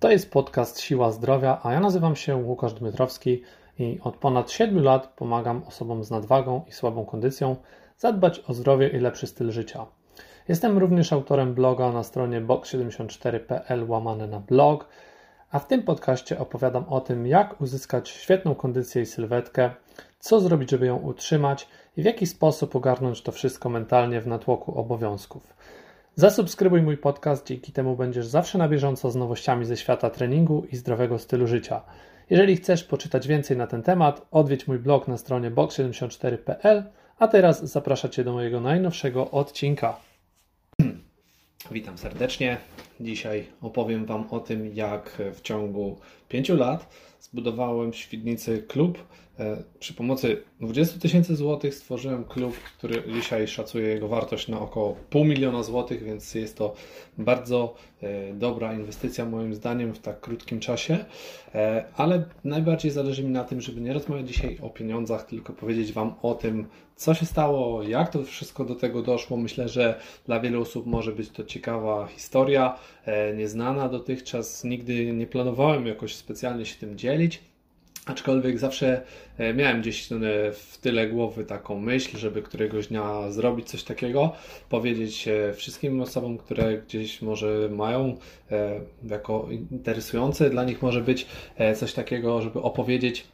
To jest podcast Siła Zdrowia, a ja nazywam się Łukasz Dmytrowski i od ponad 7 lat pomagam osobom z nadwagą i słabą kondycją zadbać o zdrowie i lepszy styl życia. Jestem również autorem bloga na stronie box74.pl łamane na blog, a w tym podcaście opowiadam o tym, jak uzyskać świetną kondycję i sylwetkę, co zrobić, żeby ją utrzymać i w jaki sposób ogarnąć to wszystko mentalnie w natłoku obowiązków. Zasubskrybuj mój podcast, dzięki temu będziesz zawsze na bieżąco z nowościami ze świata treningu i zdrowego stylu życia. Jeżeli chcesz poczytać więcej na ten temat, odwiedź mój blog na stronie box74.pl, a teraz zapraszam Cię do mojego najnowszego odcinka. Witam serdecznie. Dzisiaj opowiem Wam o tym, jak w ciągu 5 lat zbudowałem w Świdnicy klub. E, przy pomocy 20 tysięcy złotych stworzyłem klub, który dzisiaj szacuje jego wartość na około pół miliona złotych, więc jest to bardzo e, dobra inwestycja moim zdaniem w tak krótkim czasie. E, ale najbardziej zależy mi na tym, żeby nie rozmawiać dzisiaj o pieniądzach, tylko powiedzieć Wam o tym, co się stało, jak to wszystko do tego doszło. Myślę, że dla wielu osób może być to ciekawa historia, nieznana dotychczas. Nigdy nie planowałem jakoś specjalnie się tym dzielić. Aczkolwiek zawsze e, miałem gdzieś e, w tyle głowy taką myśl, żeby któregoś dnia zrobić coś takiego, powiedzieć e, wszystkim osobom, które gdzieś może mają jako interesujące dla nich może być coś takiego, żeby opowiedzieć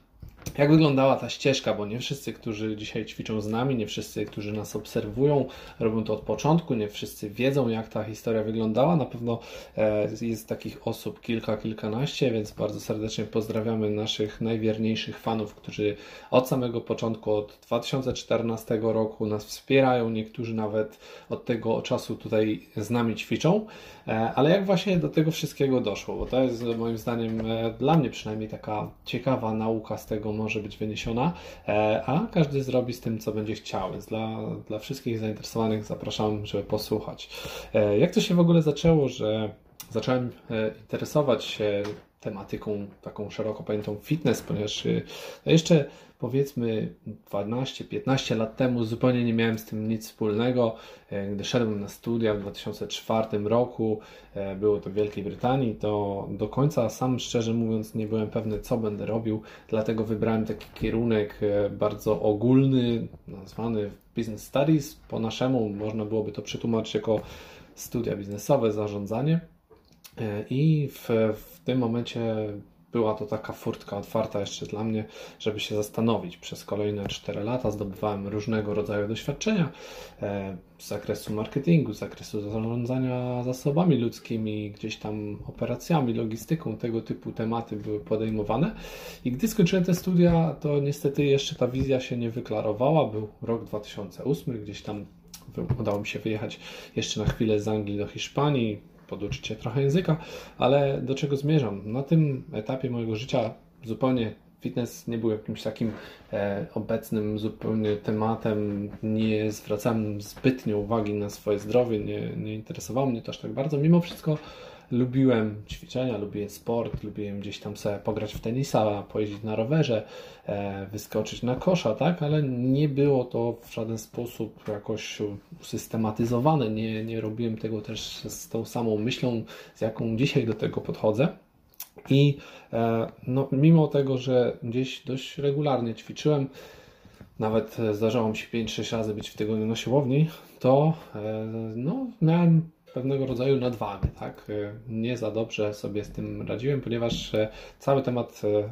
jak wyglądała ta ścieżka, bo nie wszyscy, którzy dzisiaj ćwiczą z nami, nie wszyscy, którzy nas obserwują, robią to od początku, nie wszyscy wiedzą, jak ta historia wyglądała. Na pewno e, jest takich osób kilka, kilkanaście, więc bardzo serdecznie pozdrawiamy naszych najwierniejszych fanów, którzy od samego początku, od 2014 roku nas wspierają, niektórzy nawet od tego czasu tutaj z nami ćwiczą. E, ale jak właśnie do tego wszystkiego doszło? Bo to jest moim zdaniem e, dla mnie przynajmniej taka ciekawa nauka z tego może być wyniesiona, e, a każdy zrobi z tym, co będzie chciał. Więc dla, dla wszystkich zainteresowanych zapraszam, żeby posłuchać. Jak to się w ogóle zaczęło, że zacząłem interesować się tematyką taką szeroko pojętą fitness, ponieważ jeszcze powiedzmy 12-15 lat temu zupełnie nie miałem z tym nic wspólnego. E, gdy szedłem na studia w 2004 roku, e, było to w Wielkiej Brytanii, to do końca sam szczerze mówiąc nie byłem pewny, co będę robił, dlatego wybrałem taki kierunek e, bardzo ogólny, nazwany Business Studies. Po naszemu można byłoby to przetłumaczyć jako studia biznesowe, zarządzanie. I w, w tym momencie była to taka furtka otwarta jeszcze dla mnie, żeby się zastanowić. Przez kolejne 4 lata zdobywałem różnego rodzaju doświadczenia e, z zakresu marketingu, z zakresu zarządzania zasobami ludzkimi, gdzieś tam operacjami, logistyką, tego typu tematy były podejmowane. I gdy skończyłem te studia, to niestety jeszcze ta wizja się nie wyklarowała. Był rok 2008, gdzieś tam udało mi się wyjechać jeszcze na chwilę z Anglii do Hiszpanii poduczyć się trochę języka, ale do czego zmierzam? Na tym etapie mojego życia zupełnie fitness nie był jakimś takim e, obecnym zupełnie tematem, nie zwracałem zbytnio uwagi na swoje zdrowie, nie, nie interesowało mnie to aż tak bardzo. Mimo wszystko lubiłem ćwiczenia, lubiłem sport, lubiłem gdzieś tam sobie pograć w tenisa, pojeździć na rowerze, e, wyskoczyć na kosza, tak, ale nie było to w żaden sposób jakoś usystematyzowane, nie, nie robiłem tego też z tą samą myślą, z jaką dzisiaj do tego podchodzę. I e, no, mimo tego, że gdzieś dość regularnie ćwiczyłem, nawet zdarzało mi się 5-6 razy być w tygodniu na siłowni, to e, no, miałem pewnego rodzaju nadwagę, tak? E, nie za dobrze sobie z tym radziłem, ponieważ e, cały temat e,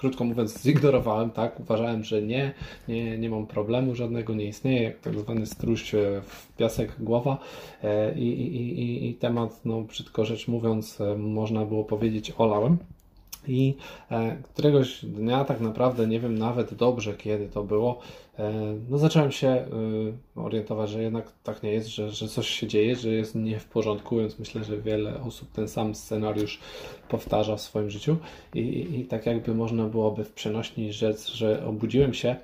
krótko mówiąc, zignorowałem, tak? Uważałem, że nie, nie, nie mam problemu żadnego, nie istnieje, tak zwany struś w piasek głowa i, i, i, i temat, no brzydko rzecz mówiąc, można było powiedzieć, olałem. I e, któregoś dnia, tak naprawdę nie wiem nawet dobrze kiedy to było, e, no zacząłem się e, orientować, że jednak tak nie jest, że, że coś się dzieje, że jest nie w porządku, więc myślę, że wiele osób ten sam scenariusz powtarza w swoim życiu. I, i, i tak jakby można byłoby w przenośni rzec, że obudziłem się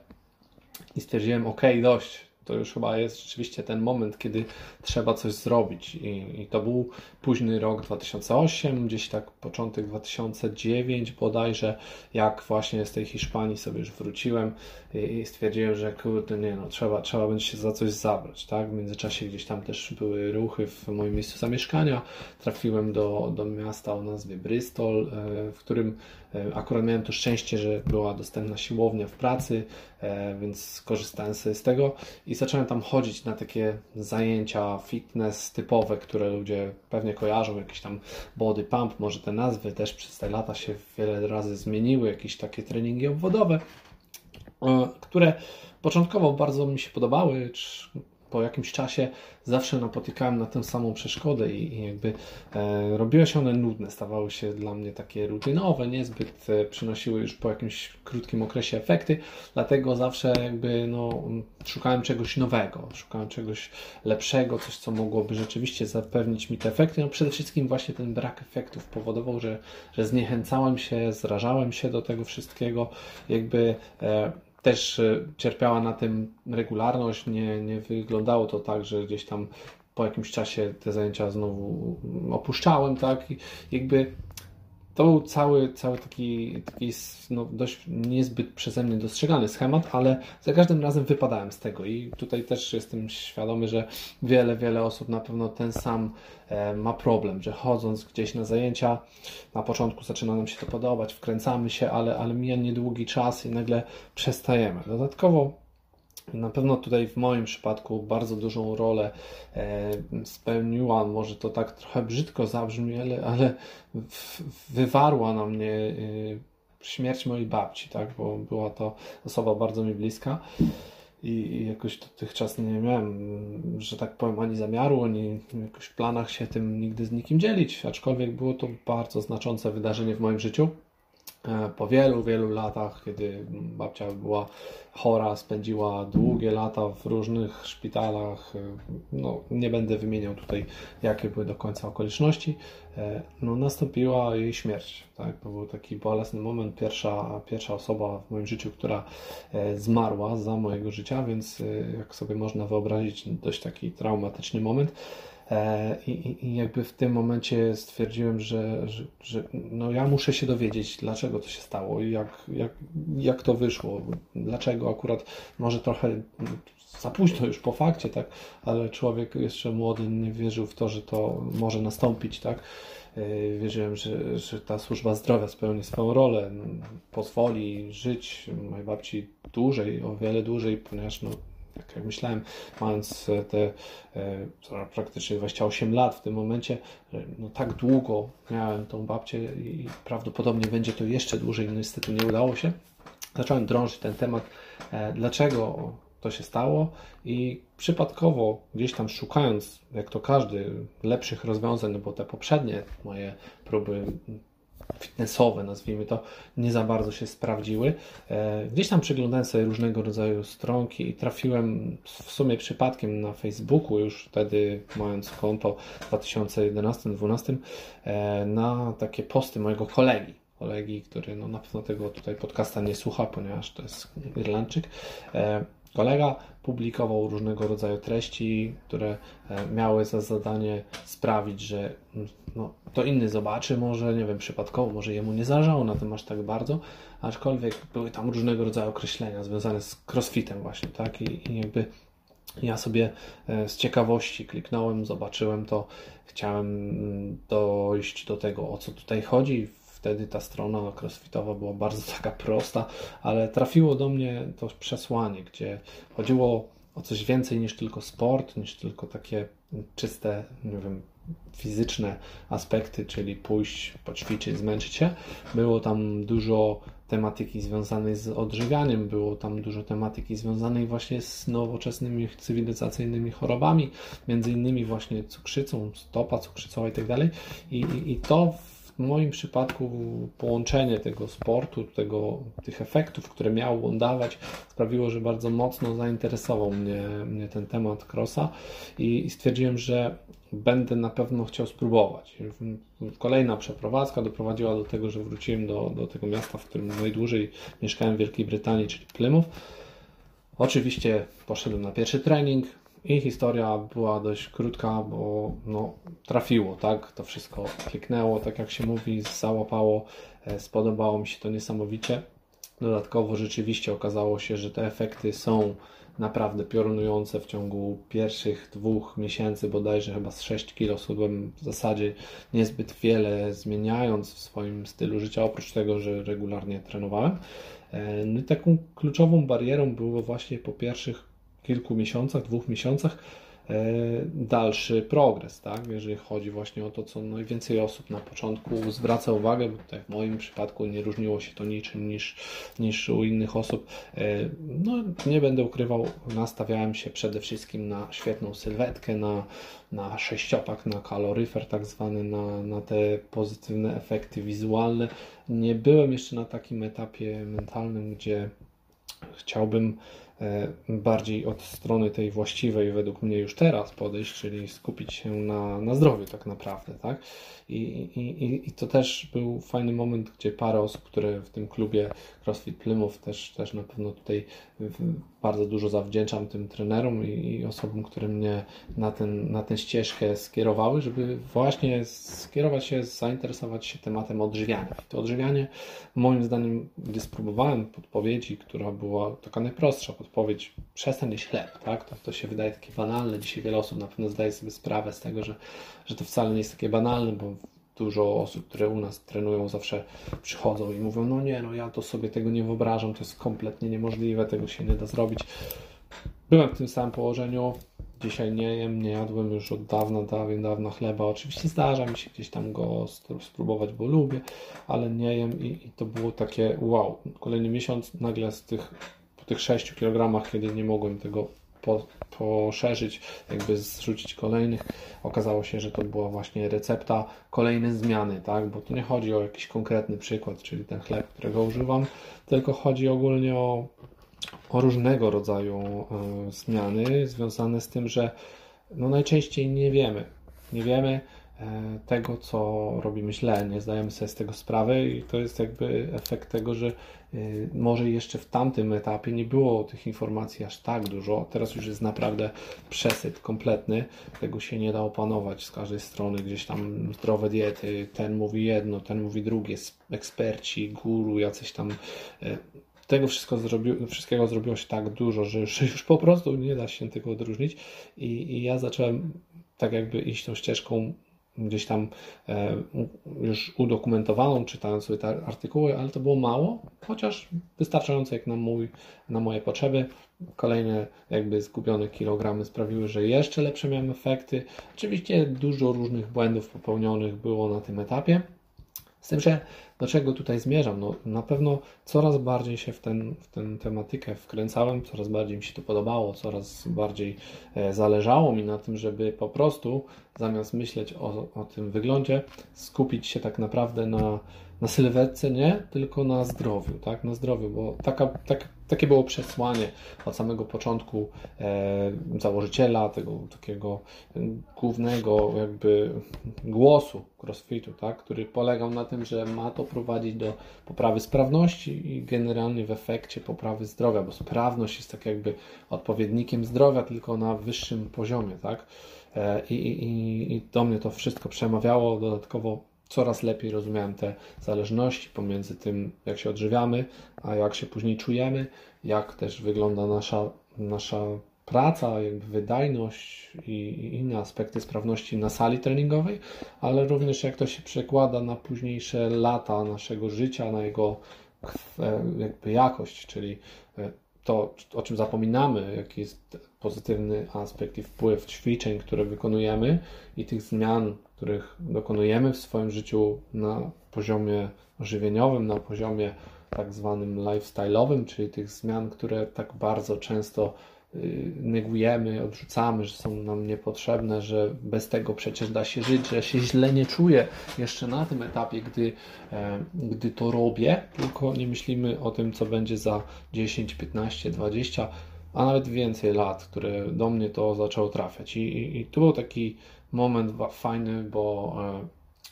i stwierdziłem, ok, dość, to już chyba jest rzeczywiście ten moment, kiedy trzeba coś zrobić. I, I, to był późny rok 2008, gdzieś tak początek 2009 bodajże, jak właśnie z tej Hiszpanii sobie już wróciłem i, stwierdziłem, że kurde, nie no, trzeba, trzeba będzie się za coś zabrać, tak? W międzyczasie gdzieś tam też były ruchy w moim miejscu zamieszkania. Trafiłem do, do miasta o nazwie Bristol, e, w którym e, akurat miałem to szczęście, że była dostępna siłownia w pracy, e, więc skorzystałem sobie z tego i zacząłem tam chodzić na takie zajęcia fitness typowe, które ludzie pewnie kojarzą, jakieś tam body pump, może te nazwy też przez te lata się wiele razy zmieniły, jakieś takie treningi obwodowe, które początkowo bardzo mi się podobały, po jakimś czasie zawsze napotykałem na tę samą przeszkodę i, i jakby e, robiły się one nudne, stawały się dla mnie takie rutynowe, niezbyt e, przynosiły już po jakimś krótkim okresie efekty, dlatego zawsze jakby no, szukałem czegoś nowego, szukałem czegoś lepszego, coś co mogłoby rzeczywiście zapewnić mi te efekty. No przede wszystkim właśnie ten brak efektów powodował, że, że zniechęcałem się, zrażałem się do tego wszystkiego, jakby e, też e, cierpiała na tym regularność. Nie, nie wyglądało to tak, że gdzieś tam po jakimś czasie te zajęcia znowu opuszczałem, tak? I jakby to był cały, cały taki, taki no, dość niezbyt przeze mnie dostrzegany schemat, ale za każdym razem wypadałem z tego i tutaj też jestem świadomy, że wiele, wiele osób na pewno ten sam e, ma problem, że chodząc gdzieś na zajęcia, na początku zaczyna nam się to podobać, wkręcamy się, ale, ale mija niedługi czas i nagle przestajemy. Dodatkowo na pewno tutaj w moim przypadku bardzo dużą rolę e, spełniła, może to tak trochę brzydko zabrzmi, ale, ale wywarła na mnie e, śmierć mojej babci, tak? bo była to osoba bardzo mi bliska i jakoś dotychczas nie miałem, że tak powiem, ani zamiaru, ani jakoś w planach się tym nigdy z nikim dzielić, aczkolwiek było to bardzo znaczące wydarzenie w moim życiu. E, po wielu, wielu latach, kiedy babcia była chora, spędziła długie lata w różnych szpitalach. E, no, nie będę wymieniał tutaj, jakie były do końca okoliczności. E, no, nastąpiła jej śmierć. Tak? To był taki bolesny moment. Pierwsza, pierwsza osoba w moim życiu, która zmarła za mojego życia, więc jak sobie można wyobrazić, dość taki traumatyczny moment. E, I, I, jakby w tym momencie stwierdziłem, że, że, że, no ja muszę się dowiedzieć, dlaczego to się stało jak, jak, jak to wyszło, dlaczego akurat może trochę za późno już po fakcie, tak, ale człowiek jeszcze młody nie wierzył w to, że to może nastąpić, tak. E, wierzyłem, że, że ta służba zdrowia spełni swoją rolę, pozwoli żyć mojej babci dłużej, o wiele dłużej, ponieważ no, tak jak myślałem, mając te e, praktycznie 28 lat w tym momencie, no tak długo miałem tą babcię i prawdopodobnie będzie to jeszcze dłużej, no niestety nie udało się. Zacząłem drążyć ten temat, e, dlaczego to się stało i przypadkowo gdzieś tam szukając, jak to każdy, lepszych rozwiązań, no bo te poprzednie moje próby fitnessowe, nazwijmy to, nie za bardzo się sprawdziły. E, gdzieś tam przeglądałem sobie różnego rodzaju stronki i trafiłem w sumie przypadkiem na Facebooku, już wtedy mając konto w 2011-2012, e, na takie posty mojego kolegi kolegi, który no, na pewno tego tutaj podcasta nie słucha, ponieważ to jest Irlandczyk. Kolega publikował różnego rodzaju treści, które e, miały za zadanie sprawić, że mm, no, to inny zobaczy, może, nie wiem, przypadkowo, może jemu nie zależało na tym aż tak bardzo, aczkolwiek były tam różnego rodzaju określenia związane z crossfitem właśnie, tak, i, i jakby ja sobie e, z ciekawości kliknąłem, zobaczyłem to, chciałem mm, dojść do tego, o co tutaj chodzi wtedy ta strona crossfitowa była bardzo taka prosta, ale trafiło do mnie to przesłanie, gdzie chodziło o coś więcej niż tylko sport, niż tylko takie czyste, nie wiem, fizyczne aspekty, czyli pójść, poćwiczyć, zmęczyć się. Było tam dużo tematyki związanej z odżywianiem, było tam dużo tematyki związanej właśnie z nowoczesnymi cywilizacyjnymi chorobami, między innymi właśnie cukrzycą, stopa cukrzycowa i tak dalej. I to moim przypadku połączenie tego sportu, tego, tych efektów, które miał on dawać, sprawiło, że bardzo mocno zainteresował mnie, mnie ten temat crossa i, i stwierdziłem, że będę na pewno chciał spróbować. Kolejna przeprowadzka doprowadziła do tego, że wróciłem do, do tego miasta, w którym najdłużej mieszkałem w Wielkiej Brytanii, czyli Plymouth Oczywiście poszedłem na pierwszy trening i historia była dość krótka, bo no, trafiło, tak? To wszystko kliknęło, tak jak się mówi, załapało, e, spodobało mi się to niesamowicie. Dodatkowo rzeczywiście okazało się, że te efekty są naprawdę piorunujące w ciągu pierwszych dwóch miesięcy, bodajże chyba z 6 kg schudłem w zasadzie niezbyt wiele zmieniając w swoim stylu życia, oprócz tego, że regularnie trenowałem. E, no i taką kluczową barierą było właśnie po pierwszych kilku miesiącach, dwóch miesiącach E, dalszy progres, tak? jeżeli chodzi właśnie o to, co najwięcej osób na początku zwraca uwagę, bo tutaj w moim przypadku nie różniło się to niczym niż, niż u innych osób. E, no, nie będę ukrywał, nastawiałem się przede wszystkim na świetną sylwetkę, na, na sześciopak, na kaloryfer tak zwany, na, na te pozytywne efekty wizualne. Nie byłem jeszcze na takim etapie mentalnym, gdzie chciałbym bardziej od strony tej właściwej według mnie już teraz podejść, czyli skupić się na, na zdrowiu tak naprawdę, tak? I, i, I to też był fajny moment, gdzie parę osób, które w tym klubie CrossFit Plymouth też, też na pewno tutaj bardzo dużo zawdzięczam tym trenerom i, i osobom, które mnie na, ten, na tę ścieżkę skierowały, żeby właśnie skierować się, zainteresować się tematem odżywiania. I to odżywianie, moim zdaniem, gdy spróbowałem podpowiedzi, która była taka najprostsza podpowiedź, przestań jeść chleb, tak? To, to się wydaje takie banalne. Dzisiaj wiele osób na pewno zdaje sobie sprawę z tego, że, że to wcale nie jest takie banalne, bo dużo osób, które u nas trenują, zawsze przychodzą i mówią: No nie, no ja to sobie tego nie wyobrażam, to jest kompletnie niemożliwe, tego się nie da zrobić. Byłem w tym samym położeniu. Dzisiaj nie jem, nie jadłem już od dawna, dawien, dawna chleba. Oczywiście zdarza mi się gdzieś tam go spróbować, bo lubię, ale nie jem i, i to było takie wow. Kolejny miesiąc nagle z tych, po tych 6 kg, kiedy nie mogłem tego po, poszerzyć, jakby zrzucić kolejnych. Okazało się, że to była właśnie recepta kolejnej zmiany, tak? Bo tu nie chodzi o jakiś konkretny przykład, czyli ten chleb, którego używam, tylko chodzi ogólnie o, o różnego rodzaju y, zmiany związane z tym, że no najczęściej nie wiemy. Nie wiemy, tego, co robimy źle, nie zdajemy sobie z tego sprawy i to jest jakby efekt tego, że e, może jeszcze w tamtym etapie nie było tych informacji aż tak dużo, teraz już jest naprawdę przesyt kompletny, tego się nie da opanować z każdej strony, gdzieś tam zdrowe diety, ten mówi jedno, ten mówi drugie, eksperci, guru, jacyś tam e, tego wszystko zrobi, wszystkiego zrobiło się tak dużo, że już, już po prostu nie da się tego odróżnić. I, i ja zacząłem tak jakby iść tą ścieżką gdzieś tam e, już udokumentowaną, czytając sobie te artykuły, ale to było mało, chociaż wystarczająco jak na, mój, na moje potrzeby. Kolejne jakby zgubione kilogramy sprawiły, że jeszcze lepsze miałem efekty. Oczywiście dużo różnych błędów popełnionych było na tym etapie. Z tym, że do czego tutaj zmierzam? No, na pewno coraz bardziej się w, ten, w tę tematykę wkręcałem, coraz bardziej mi się to podobało, coraz bardziej e, zależało mi na tym, żeby po prostu zamiast myśleć o, o tym wyglądzie, skupić się tak naprawdę na, na sylwetce, nie, tylko na zdrowiu, tak, na zdrowiu, bo taka, tak, takie było przesłanie od samego początku e, założyciela, tego takiego głównego jakby głosu crossfitu, tak, który polegał na tym, że ma to prowadzić do poprawy sprawności i generalnie w efekcie poprawy zdrowia, bo sprawność jest tak jakby odpowiednikiem zdrowia, tylko na wyższym poziomie, tak, e, i, i, i do mnie to wszystko przemawiało, dodatkowo coraz lepiej rozumiałem te zależności pomiędzy tym, jak się odżywiamy, a jak się później czujemy, jak też wygląda nasza, nasza praca, jakby wydajność i inne aspekty sprawności na sali treningowej, ale również jak to się przekłada na późniejsze lata naszego życia, na jego e, jakby jakość, czyli e, to, o czym zapominamy, jaki jest pozytywny aspekt i wpływ ćwiczeń, które wykonujemy i tych zmian, których dokonujemy w swoim życiu na poziomie żywieniowym, na poziomie tak zwanym lifestyle'owym, czyli tych zmian, które tak bardzo często negujemy, odrzucamy, że są nam niepotrzebne, że bez tego przecież da się żyć, że się źle nie czuję jeszcze na tym etapie, gdy, e, gdy to robię, tylko nie myślimy o tym, co będzie za 10, 15, 20, a nawet więcej lat, które do mnie to zaczęło trafiać. I, i, i tu był taki moment fajny, bo e,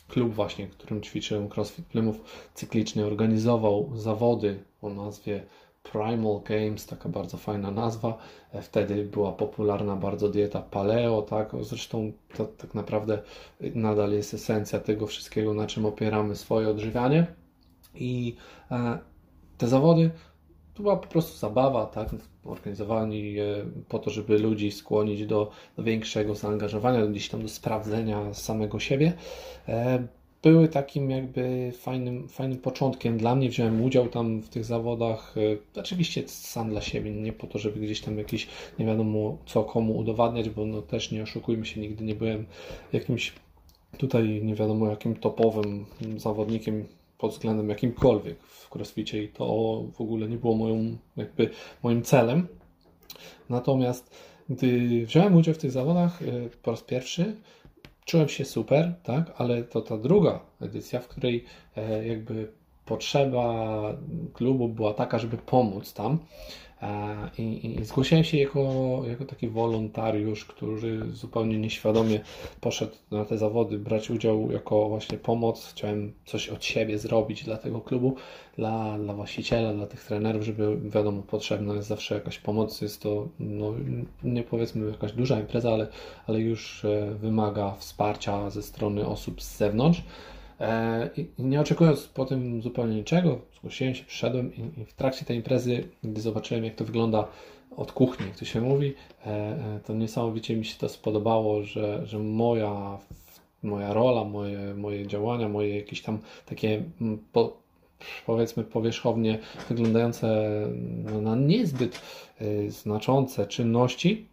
klub właśnie, w którym ćwiczyłem CrossFit Plymouth cyklicznie organizował zawody o nazwie Primal Games, taka bardzo fajna nazwa. E, wtedy była popularna bardzo dieta paleo, tak? Zresztą to tak naprawdę nadal jest esencja tego wszystkiego, na czym opieramy swoje odżywianie. I e, te zawody to była po prostu zabawa, tak? Organizowani je po to, żeby ludzi skłonić do większego zaangażowania, gdzieś tam do sprawdzenia samego siebie. Były takim jakby fajnym, fajnym początkiem dla mnie. Wziąłem udział tam w tych zawodach, e, oczywiście sam dla siebie, nie po to, żeby gdzieś tam jakiś nie wiadomo co komu udowadniać, bo no też nie oszukujmy się, nigdy nie byłem jakimś tutaj nie wiadomo jakim topowym zawodnikiem pod względem jakimkolwiek w crossficie i to w ogóle nie było moją, jakby moim celem. Natomiast gdy wziąłem udział w tych zawodach e, po raz pierwszy, czułem się super, tak, ale to ta druga edycja, w której e, jakby potrzeba klubu była taka, żeby pomóc tam. I, i zgłosiłem się jako, jako taki wolontariusz, który zupełnie nieświadomie poszedł na te zawody, brać udział jako właśnie pomoc. Chciałem coś od siebie zrobić dla tego klubu, dla, dla właściciela, dla tych trenerów, żeby wiadomo, potrzebna jest zawsze jakaś pomoc. Jest to, no, nie powiedzmy jakaś duża impreza, ale, ale już e, wymaga wsparcia ze strony osób z zewnątrz. E, I nie oczekując po tym zupełnie niczego, zgłosiłem się, przyszedłem i w trakcie tej imprezy, gdy zobaczyłem, jak to wygląda od kuchni, jak to się mówi, e, e, to niesamowicie mi się to spodobało, że, że moja, moja rola, moje, moje działania, moje jakieś tam takie po, powiedzmy powierzchownie wyglądające na niezbyt znaczące czynności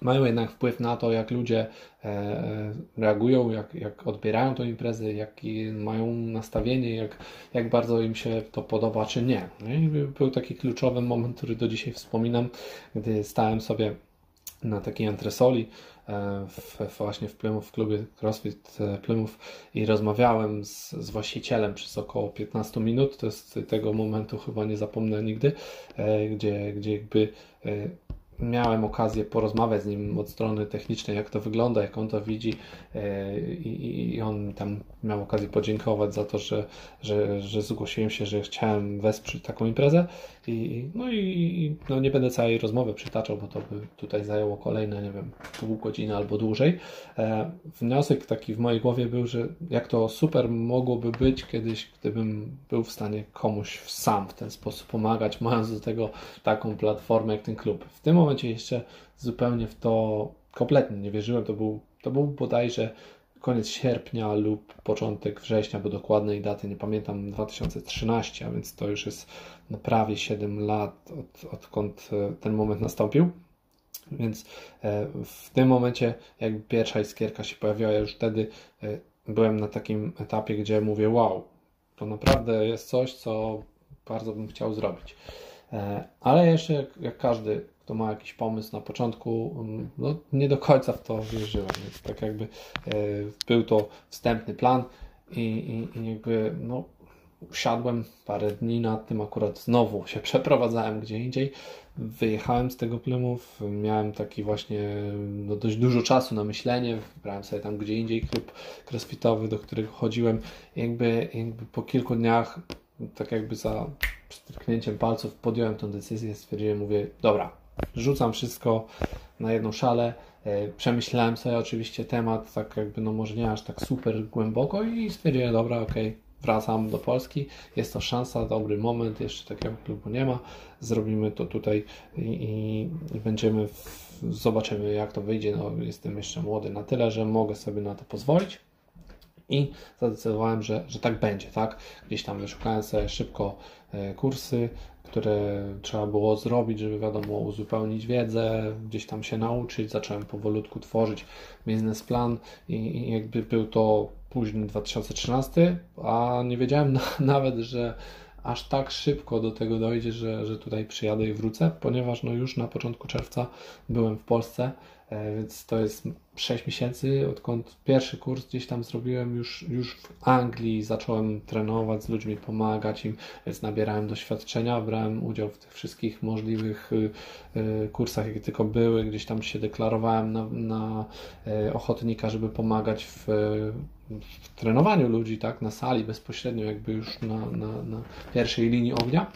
mają jednak wpływ na to, jak ludzie e, e, reagują, jak, jak odbierają tę imprezę, jakie mają nastawienie, jak, jak bardzo im się to podoba, czy nie. No był taki kluczowy moment, który do dzisiaj wspominam, gdy stałem sobie na takiej antresoli e, w, właśnie w Plymouth, w klubie CrossFit Plymouth i rozmawiałem z, z właścicielem przez około 15 minut. To jest tego momentu chyba nie zapomnę nigdy, gdzie, gdzie jakby miałem okazję porozmawiać z nim od strony technicznej, jak to wygląda, jak on to widzi e, i on tam miał okazję podziękować za to, że, że, że zgłosiłem się, że chciałem wesprzeć taką imprezę i, no i no nie będę całej rozmowy przytaczał, bo to by tutaj zajęło kolejne, nie wiem, pół godziny albo dłużej. E, wniosek taki w mojej głowie był, że jak to super mogłoby być kiedyś, gdybym był w stanie komuś sam w ten sposób pomagać, mając do tego taką platformę jak ten klub. W tym momencie jeszcze zupełnie w to kompletnie nie wierzyłem. To był, to był bodajże koniec sierpnia lub początek września, bo dokładnej daty nie pamiętam, 2013, a więc to już jest prawie 7 lat, od, odkąd e, ten moment nastąpił. Więc e, w tym momencie, jak pierwsza iskierka się pojawiła, ja już wtedy e, byłem na takim etapie, gdzie mówię: Wow, to naprawdę jest coś, co bardzo bym chciał zrobić. Ale jeszcze, jak, jak każdy kto ma jakiś pomysł na początku, mm, no, nie do końca w to wierzyłem. Więc tak jakby e, był to wstępny plan i, i, i jakby no, usiadłem parę dni nad tym, akurat znowu się przeprowadzałem gdzie indziej. Wyjechałem z tego Plymouth, miałem taki właśnie no, dość dużo czasu na myślenie, wybrałem sobie tam gdzie indziej klub crossfitowy, do którego chodziłem. Jakby, jakby po kilku dniach, tak jakby za stryknięciem palców podjąłem tę decyzję, stwierdziłem, mówię, dobra, rzucam wszystko na jedną szalę. E, przemyślałem sobie oczywiście temat, tak jakby, no może nie aż tak super głęboko i stwierdziłem, dobra, okej, wracam do Polski, jest to szansa, dobry moment, jeszcze takiego klubu nie ma, zrobimy to tutaj i, i, i będziemy, w, zobaczymy jak to wyjdzie, no jestem jeszcze młody na tyle, że mogę sobie na to pozwolić i zadecydowałem, że, że tak będzie, tak? Gdzieś tam wyszukałem sobie szybko e, kursy, które trzeba było zrobić, żeby wiadomo, uzupełnić wiedzę, gdzieś tam się nauczyć. Zacząłem powolutku tworzyć biznesplan i, i jakby był to późny 2013, a nie wiedziałem na, nawet, że aż tak szybko do tego dojdzie, że, że tutaj przyjadę i wrócę, ponieważ no już na początku czerwca byłem w Polsce więc to jest 6 miesięcy, odkąd pierwszy kurs gdzieś tam zrobiłem już, już w Anglii, zacząłem trenować z ludźmi, pomagać im, więc nabierałem doświadczenia, brałem udział w tych wszystkich możliwych y, y, kursach, jakie tylko były, gdzieś tam się deklarowałem na, na e, ochotnika, żeby pomagać w, w trenowaniu ludzi, tak, na sali bezpośrednio, jakby już na, na, na pierwszej linii ognia.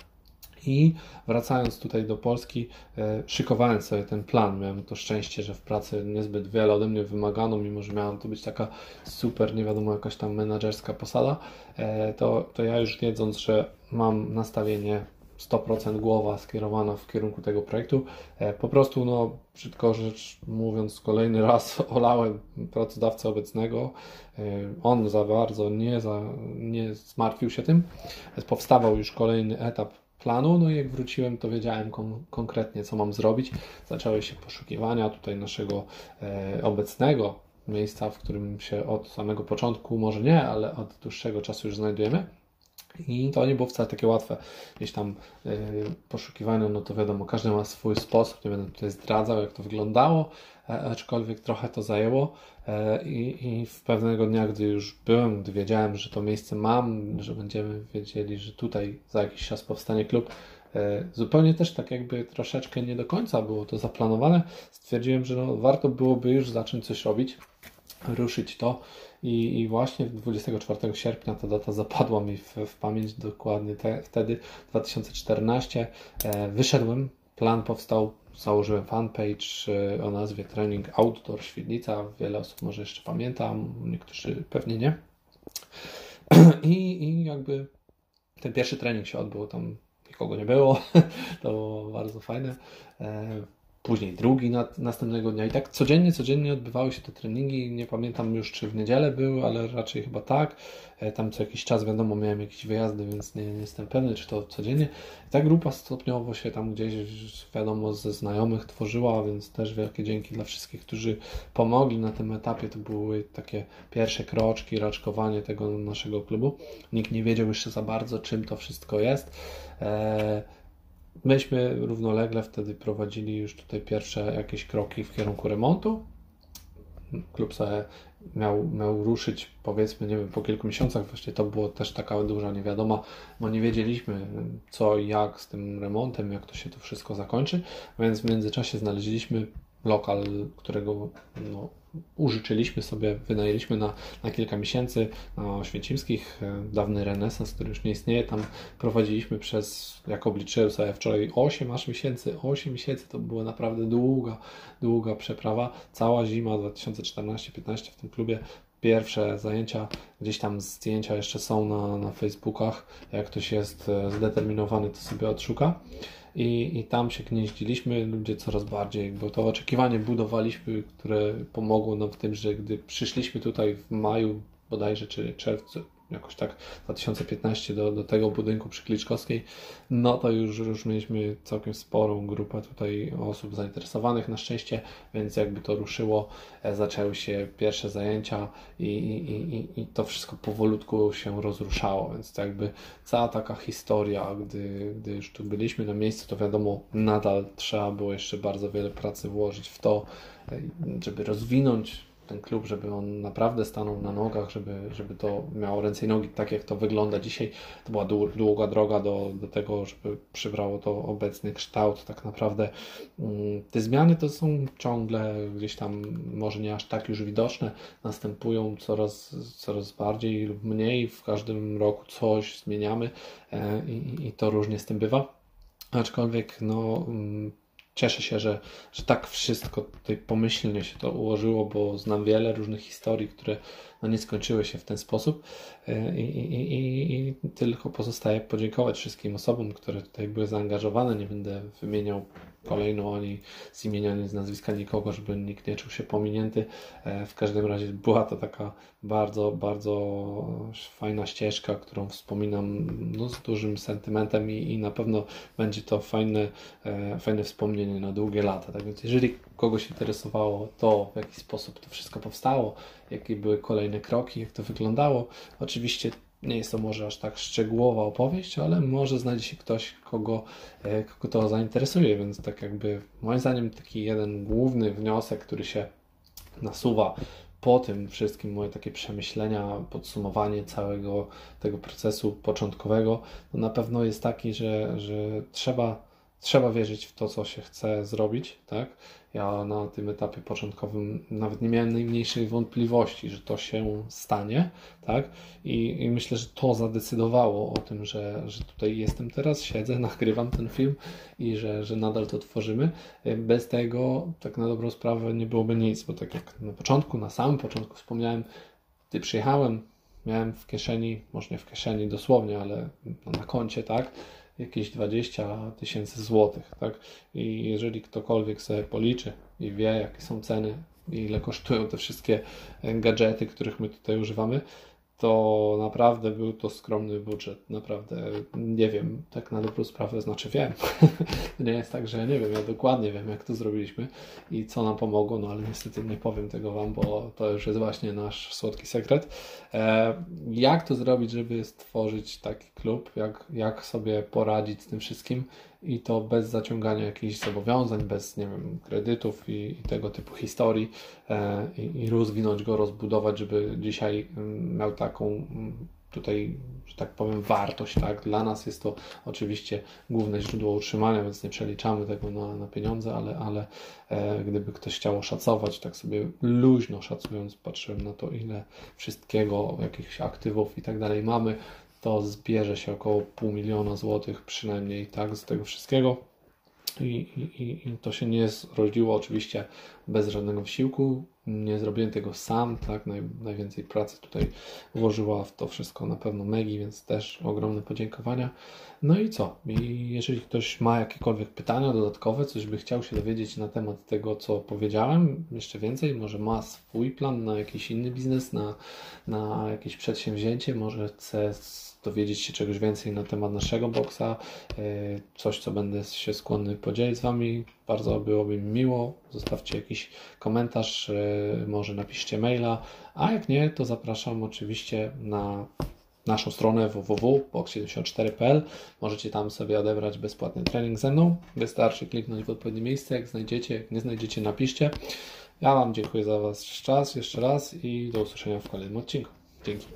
I wracając tutaj do Polski, e, szykowałem sobie ten plan. Miałem to szczęście, że w pracy niezbyt wiele ode mnie wymagano, mimo że miała to być taka super, nie wiadomo, jakaś tam menedżerska posada, e, to, to ja już wiedząc, że mam nastawienie 100% głowa skierowana w kierunku tego projektu. E, po prostu, no, brzydko rzecz mówiąc, kolejny raz olałem pracodawcę obecnego. On za bardzo nie, za, nie zmartwił się tym. Powstawał już kolejny etap planu. No i jak wróciłem, to wiedziałem kon konkretnie, co mam zrobić. Zaczęły się poszukiwania tutaj naszego e, obecnego miejsca, w którym się od samego początku, może nie, ale od dłuższego czasu już znajdujemy. I to nie było wcale takie łatwe. Gdzieś tam yy, poszukiwania, no to wiadomo, każdy ma swój sposób, nie będę tutaj zdradzał, jak to wyglądało, e, aczkolwiek trochę to zajęło. E, i, I w pewnego dnia, gdy już byłem, gdy wiedziałem, że to miejsce mam, że będziemy wiedzieli, że tutaj za jakiś czas powstanie klub, e, zupełnie też tak jakby troszeczkę nie do końca było to zaplanowane, stwierdziłem, że no, warto byłoby już zacząć coś robić, ruszyć to i, i właśnie 24 sierpnia ta data zapadła mi w, w pamięć dokładnie te, wtedy, 2014. E, wyszedłem, plan powstał, założyłem fanpage e, o nazwie Training Outdoor Świdnica. Wiele osób może jeszcze pamięta, niektórzy pewnie nie. I, I jakby ten pierwszy trening się odbył, tam nikogo nie było. To było bardzo fajne. Później drugi na, następnego dnia i tak codziennie, codziennie odbywały się te treningi, nie pamiętam już czy w niedzielę były, ale raczej chyba tak, e, tam co jakiś czas wiadomo miałem jakieś wyjazdy, więc nie, nie jestem pewny czy to codziennie. I ta grupa stopniowo się tam gdzieś wiadomo ze znajomych tworzyła, więc też wielkie dzięki dla wszystkich, którzy pomogli na tym etapie, to były takie pierwsze kroczki, raczkowanie tego naszego klubu. Nikt nie wiedział jeszcze za bardzo czym to wszystko jest. Eee, Myśmy równolegle wtedy prowadzili już tutaj pierwsze jakieś kroki w kierunku remontu. Klub sobie miał, miał ruszyć, powiedzmy, nie wiem, po kilku miesiącach. Właśnie to było też taka duża niewiadoma, bo nie wiedzieliśmy co i jak z tym remontem, jak to się to wszystko zakończy, więc w międzyczasie znaleźliśmy lokal, którego no, użyczyliśmy sobie, wynajęliśmy na, na kilka miesięcy na Oświęcimskich, e, dawny renesans, który już nie istnieje, tam prowadziliśmy przez, jak obliczyłem sobie wczoraj, 8 aż miesięcy, 8 miesięcy. To była naprawdę długa, długa przeprawa, cała zima 2014-15 w tym klubie. Pierwsze zajęcia, gdzieś tam zdjęcia jeszcze są na, na Facebookach, jak ktoś jest e, zdeterminowany, to sobie odszuka i, i tam się gnieździliśmy, ludzie coraz bardziej, bo to oczekiwanie budowaliśmy, które pomogło nam w tym, że gdy przyszliśmy tutaj w maju bodajże, czy czerwcu, jakoś tak 2015 do, do tego budynku przy Kliczkowskiej, no to już, już mieliśmy całkiem sporą grupę tutaj osób zainteresowanych na szczęście, więc jakby to ruszyło, e, zaczęły się pierwsze zajęcia i, i, i, i to wszystko powolutku się rozruszało, więc to jakby cała taka historia, gdy, gdy już tu byliśmy na miejscu, to wiadomo, nadal trzeba było jeszcze bardzo wiele pracy włożyć w to, e, żeby rozwinąć ten klub, żeby on naprawdę stanął na nogach, żeby, żeby to miało ręce i nogi, tak jak to wygląda dzisiaj. To była długa droga do, do tego, żeby przybrało to obecny kształt. Tak naprawdę mm, te zmiany to są ciągle gdzieś tam, może nie aż tak już widoczne, następują coraz, coraz bardziej lub mniej. W każdym roku coś zmieniamy e, i, i to różnie z tym bywa. Aczkolwiek no, mm, cieszę się, że, że tak wszystko tutaj pomyślnie się to ułożyło, bo znam wiele różnych historii, które no, nie skończyły się w ten sposób e, I, i, i, i, tylko pozostaje podziękować wszystkim osobom, które tutaj były zaangażowane. Nie będę wymieniał kolejno ani z imienia, ani z nazwiska nikogo, żeby nikt nie czuł się pominięty. E, w każdym razie była to taka bardzo, bardzo fajna ścieżka, którą wspominam no, z dużym sentymentem i, i na pewno będzie to fajne, e, fajne wspomnienie na długie lata. Tak więc jeżeli kogoś interesowało to, w jaki sposób to wszystko powstało, jakie były kolejne kroki, jak to wyglądało, oczywiście nie jest to może aż tak szczegółowa opowieść, ale może znajdzie się ktoś, kogo, e, kogo to zainteresuje, więc tak jakby moim zdaniem taki jeden główny wniosek, który się nasuwa po tym wszystkim, moje takie przemyślenia, podsumowanie całego tego procesu początkowego, to na pewno jest taki, że, że trzeba trzeba wierzyć w to, co się chce zrobić, tak? Ja na tym etapie początkowym nawet nie miałem najmniejszej wątpliwości, że to się stanie, tak? I, i myślę, że to zadecydowało o tym, że, że tutaj jestem teraz, siedzę, nagrywam ten film i że, że nadal to tworzymy. Bez tego, tak na dobrą sprawę, nie byłoby nic, bo tak jak na początku, na samym początku wspomniałem, gdy przyjechałem, miałem w kieszeni, może nie w kieszeni dosłownie, ale na koncie, tak? Jakieś 20 tysięcy złotych, tak? I jeżeli ktokolwiek sobie policzy i wie, jakie są ceny i ile kosztują te wszystkie gadżety, których my tutaj używamy, to naprawdę był to skromny budżet. Naprawdę nie wiem, tak na dobrą sprawę, znaczy wiem. nie jest tak, że ja nie wiem, ja dokładnie wiem, jak to zrobiliśmy i co nam pomogło, no ale niestety nie powiem tego Wam, bo to już jest właśnie nasz słodki sekret. E, jak to zrobić, żeby stworzyć taki klub, jak, jak sobie poradzić z tym wszystkim i to bez zaciągania jakichś zobowiązań, bez nie wiem, kredytów i, i tego typu historii e, i, i, rozwinąć go, rozbudować, żeby dzisiaj mm, miał taką mm, tutaj, że tak powiem, wartość. Tak? Dla nas jest to oczywiście główne źródło utrzymania, więc nie przeliczamy tego na, na pieniądze, ale, ale e, gdyby ktoś chciał oszacować, tak sobie luźno szacując, patrzyłem na to, ile wszystkiego, jakichś aktywów i tak dalej mamy, to zbierze się około pół miliona złotych przynajmniej tak z tego wszystkiego. I, i, I, to się nie zrodziło oczywiście bez żadnego wysiłku. Nie zrobiłem tego sam, tak? Naj, najwięcej pracy tutaj włożyła w to wszystko na pewno Megi, więc też ogromne podziękowania. No i co? I jeżeli ktoś ma jakiekolwiek pytania dodatkowe, coś by chciał się dowiedzieć na temat tego, co powiedziałem, jeszcze więcej, może ma swój plan na jakiś inny biznes, na, na jakieś przedsięwzięcie, może chce dowiedzieć się czegoś więcej na temat naszego boksa, e, coś, co będę się skłonny podzielić z Wami, bardzo byłoby mi miło. Zostawcie jakiś komentarz, e, może napiszcie maila, a jak nie, to zapraszam oczywiście na naszą stronę www.box74.pl. Możecie tam sobie odebrać bezpłatny trening ze mną. Wystarczy kliknąć w odpowiednie miejsce. Jak znajdziecie, jak nie znajdziecie, napiszcie. Ja Wam dziękuję za Wasz czas jeszcze raz i do usłyszenia w kolejnym odcinku. Dzięki.